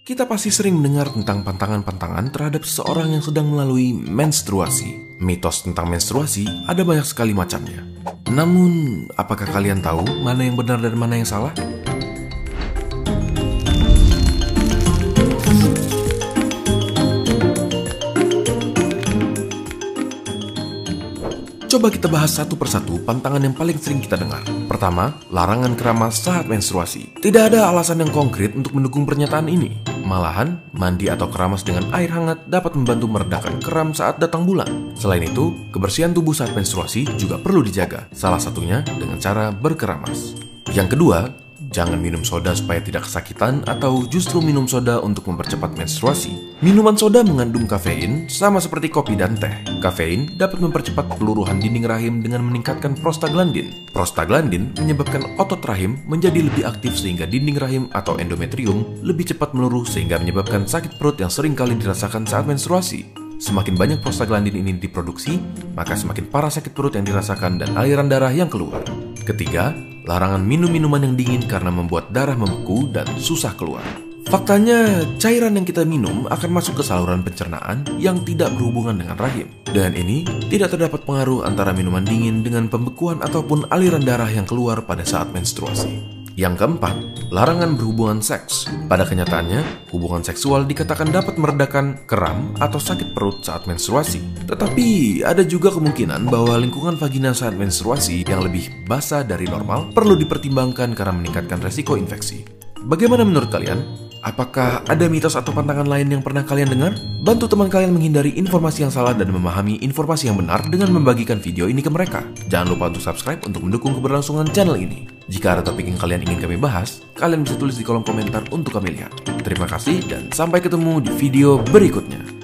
Kita pasti sering mendengar tentang pantangan-pantangan terhadap seseorang yang sedang melalui menstruasi. Mitos tentang menstruasi ada banyak sekali macamnya. Namun, apakah kalian tahu mana yang benar dan mana yang salah? Coba kita bahas satu persatu pantangan yang paling sering kita dengar. Pertama, larangan keramas saat menstruasi. Tidak ada alasan yang konkret untuk mendukung pernyataan ini. Malahan, mandi atau keramas dengan air hangat dapat membantu meredakan kram saat datang bulan. Selain itu, kebersihan tubuh saat menstruasi juga perlu dijaga, salah satunya dengan cara berkeramas. Yang kedua, Jangan minum soda supaya tidak kesakitan atau justru minum soda untuk mempercepat menstruasi. Minuman soda mengandung kafein sama seperti kopi dan teh. Kafein dapat mempercepat peluruhan dinding rahim dengan meningkatkan prostaglandin. Prostaglandin menyebabkan otot rahim menjadi lebih aktif sehingga dinding rahim atau endometrium lebih cepat meluruh sehingga menyebabkan sakit perut yang sering kali dirasakan saat menstruasi. Semakin banyak prostaglandin ini diproduksi, maka semakin parah sakit perut yang dirasakan dan aliran darah yang keluar. Ketiga, larangan minum minuman yang dingin karena membuat darah membeku dan susah keluar. Faktanya, cairan yang kita minum akan masuk ke saluran pencernaan yang tidak berhubungan dengan rahim. Dan ini tidak terdapat pengaruh antara minuman dingin dengan pembekuan ataupun aliran darah yang keluar pada saat menstruasi. Yang keempat, larangan berhubungan seks. Pada kenyataannya, hubungan seksual dikatakan dapat meredakan kram atau sakit perut saat menstruasi. Tetapi ada juga kemungkinan bahwa lingkungan vagina saat menstruasi yang lebih basah dari normal perlu dipertimbangkan karena meningkatkan resiko infeksi. Bagaimana menurut kalian? Apakah ada mitos atau pantangan lain yang pernah kalian dengar? Bantu teman kalian menghindari informasi yang salah dan memahami informasi yang benar dengan membagikan video ini ke mereka. Jangan lupa untuk subscribe untuk mendukung keberlangsungan channel ini. Jika ada topik yang kalian ingin kami bahas, kalian bisa tulis di kolom komentar untuk kami lihat. Terima kasih dan sampai ketemu di video berikutnya.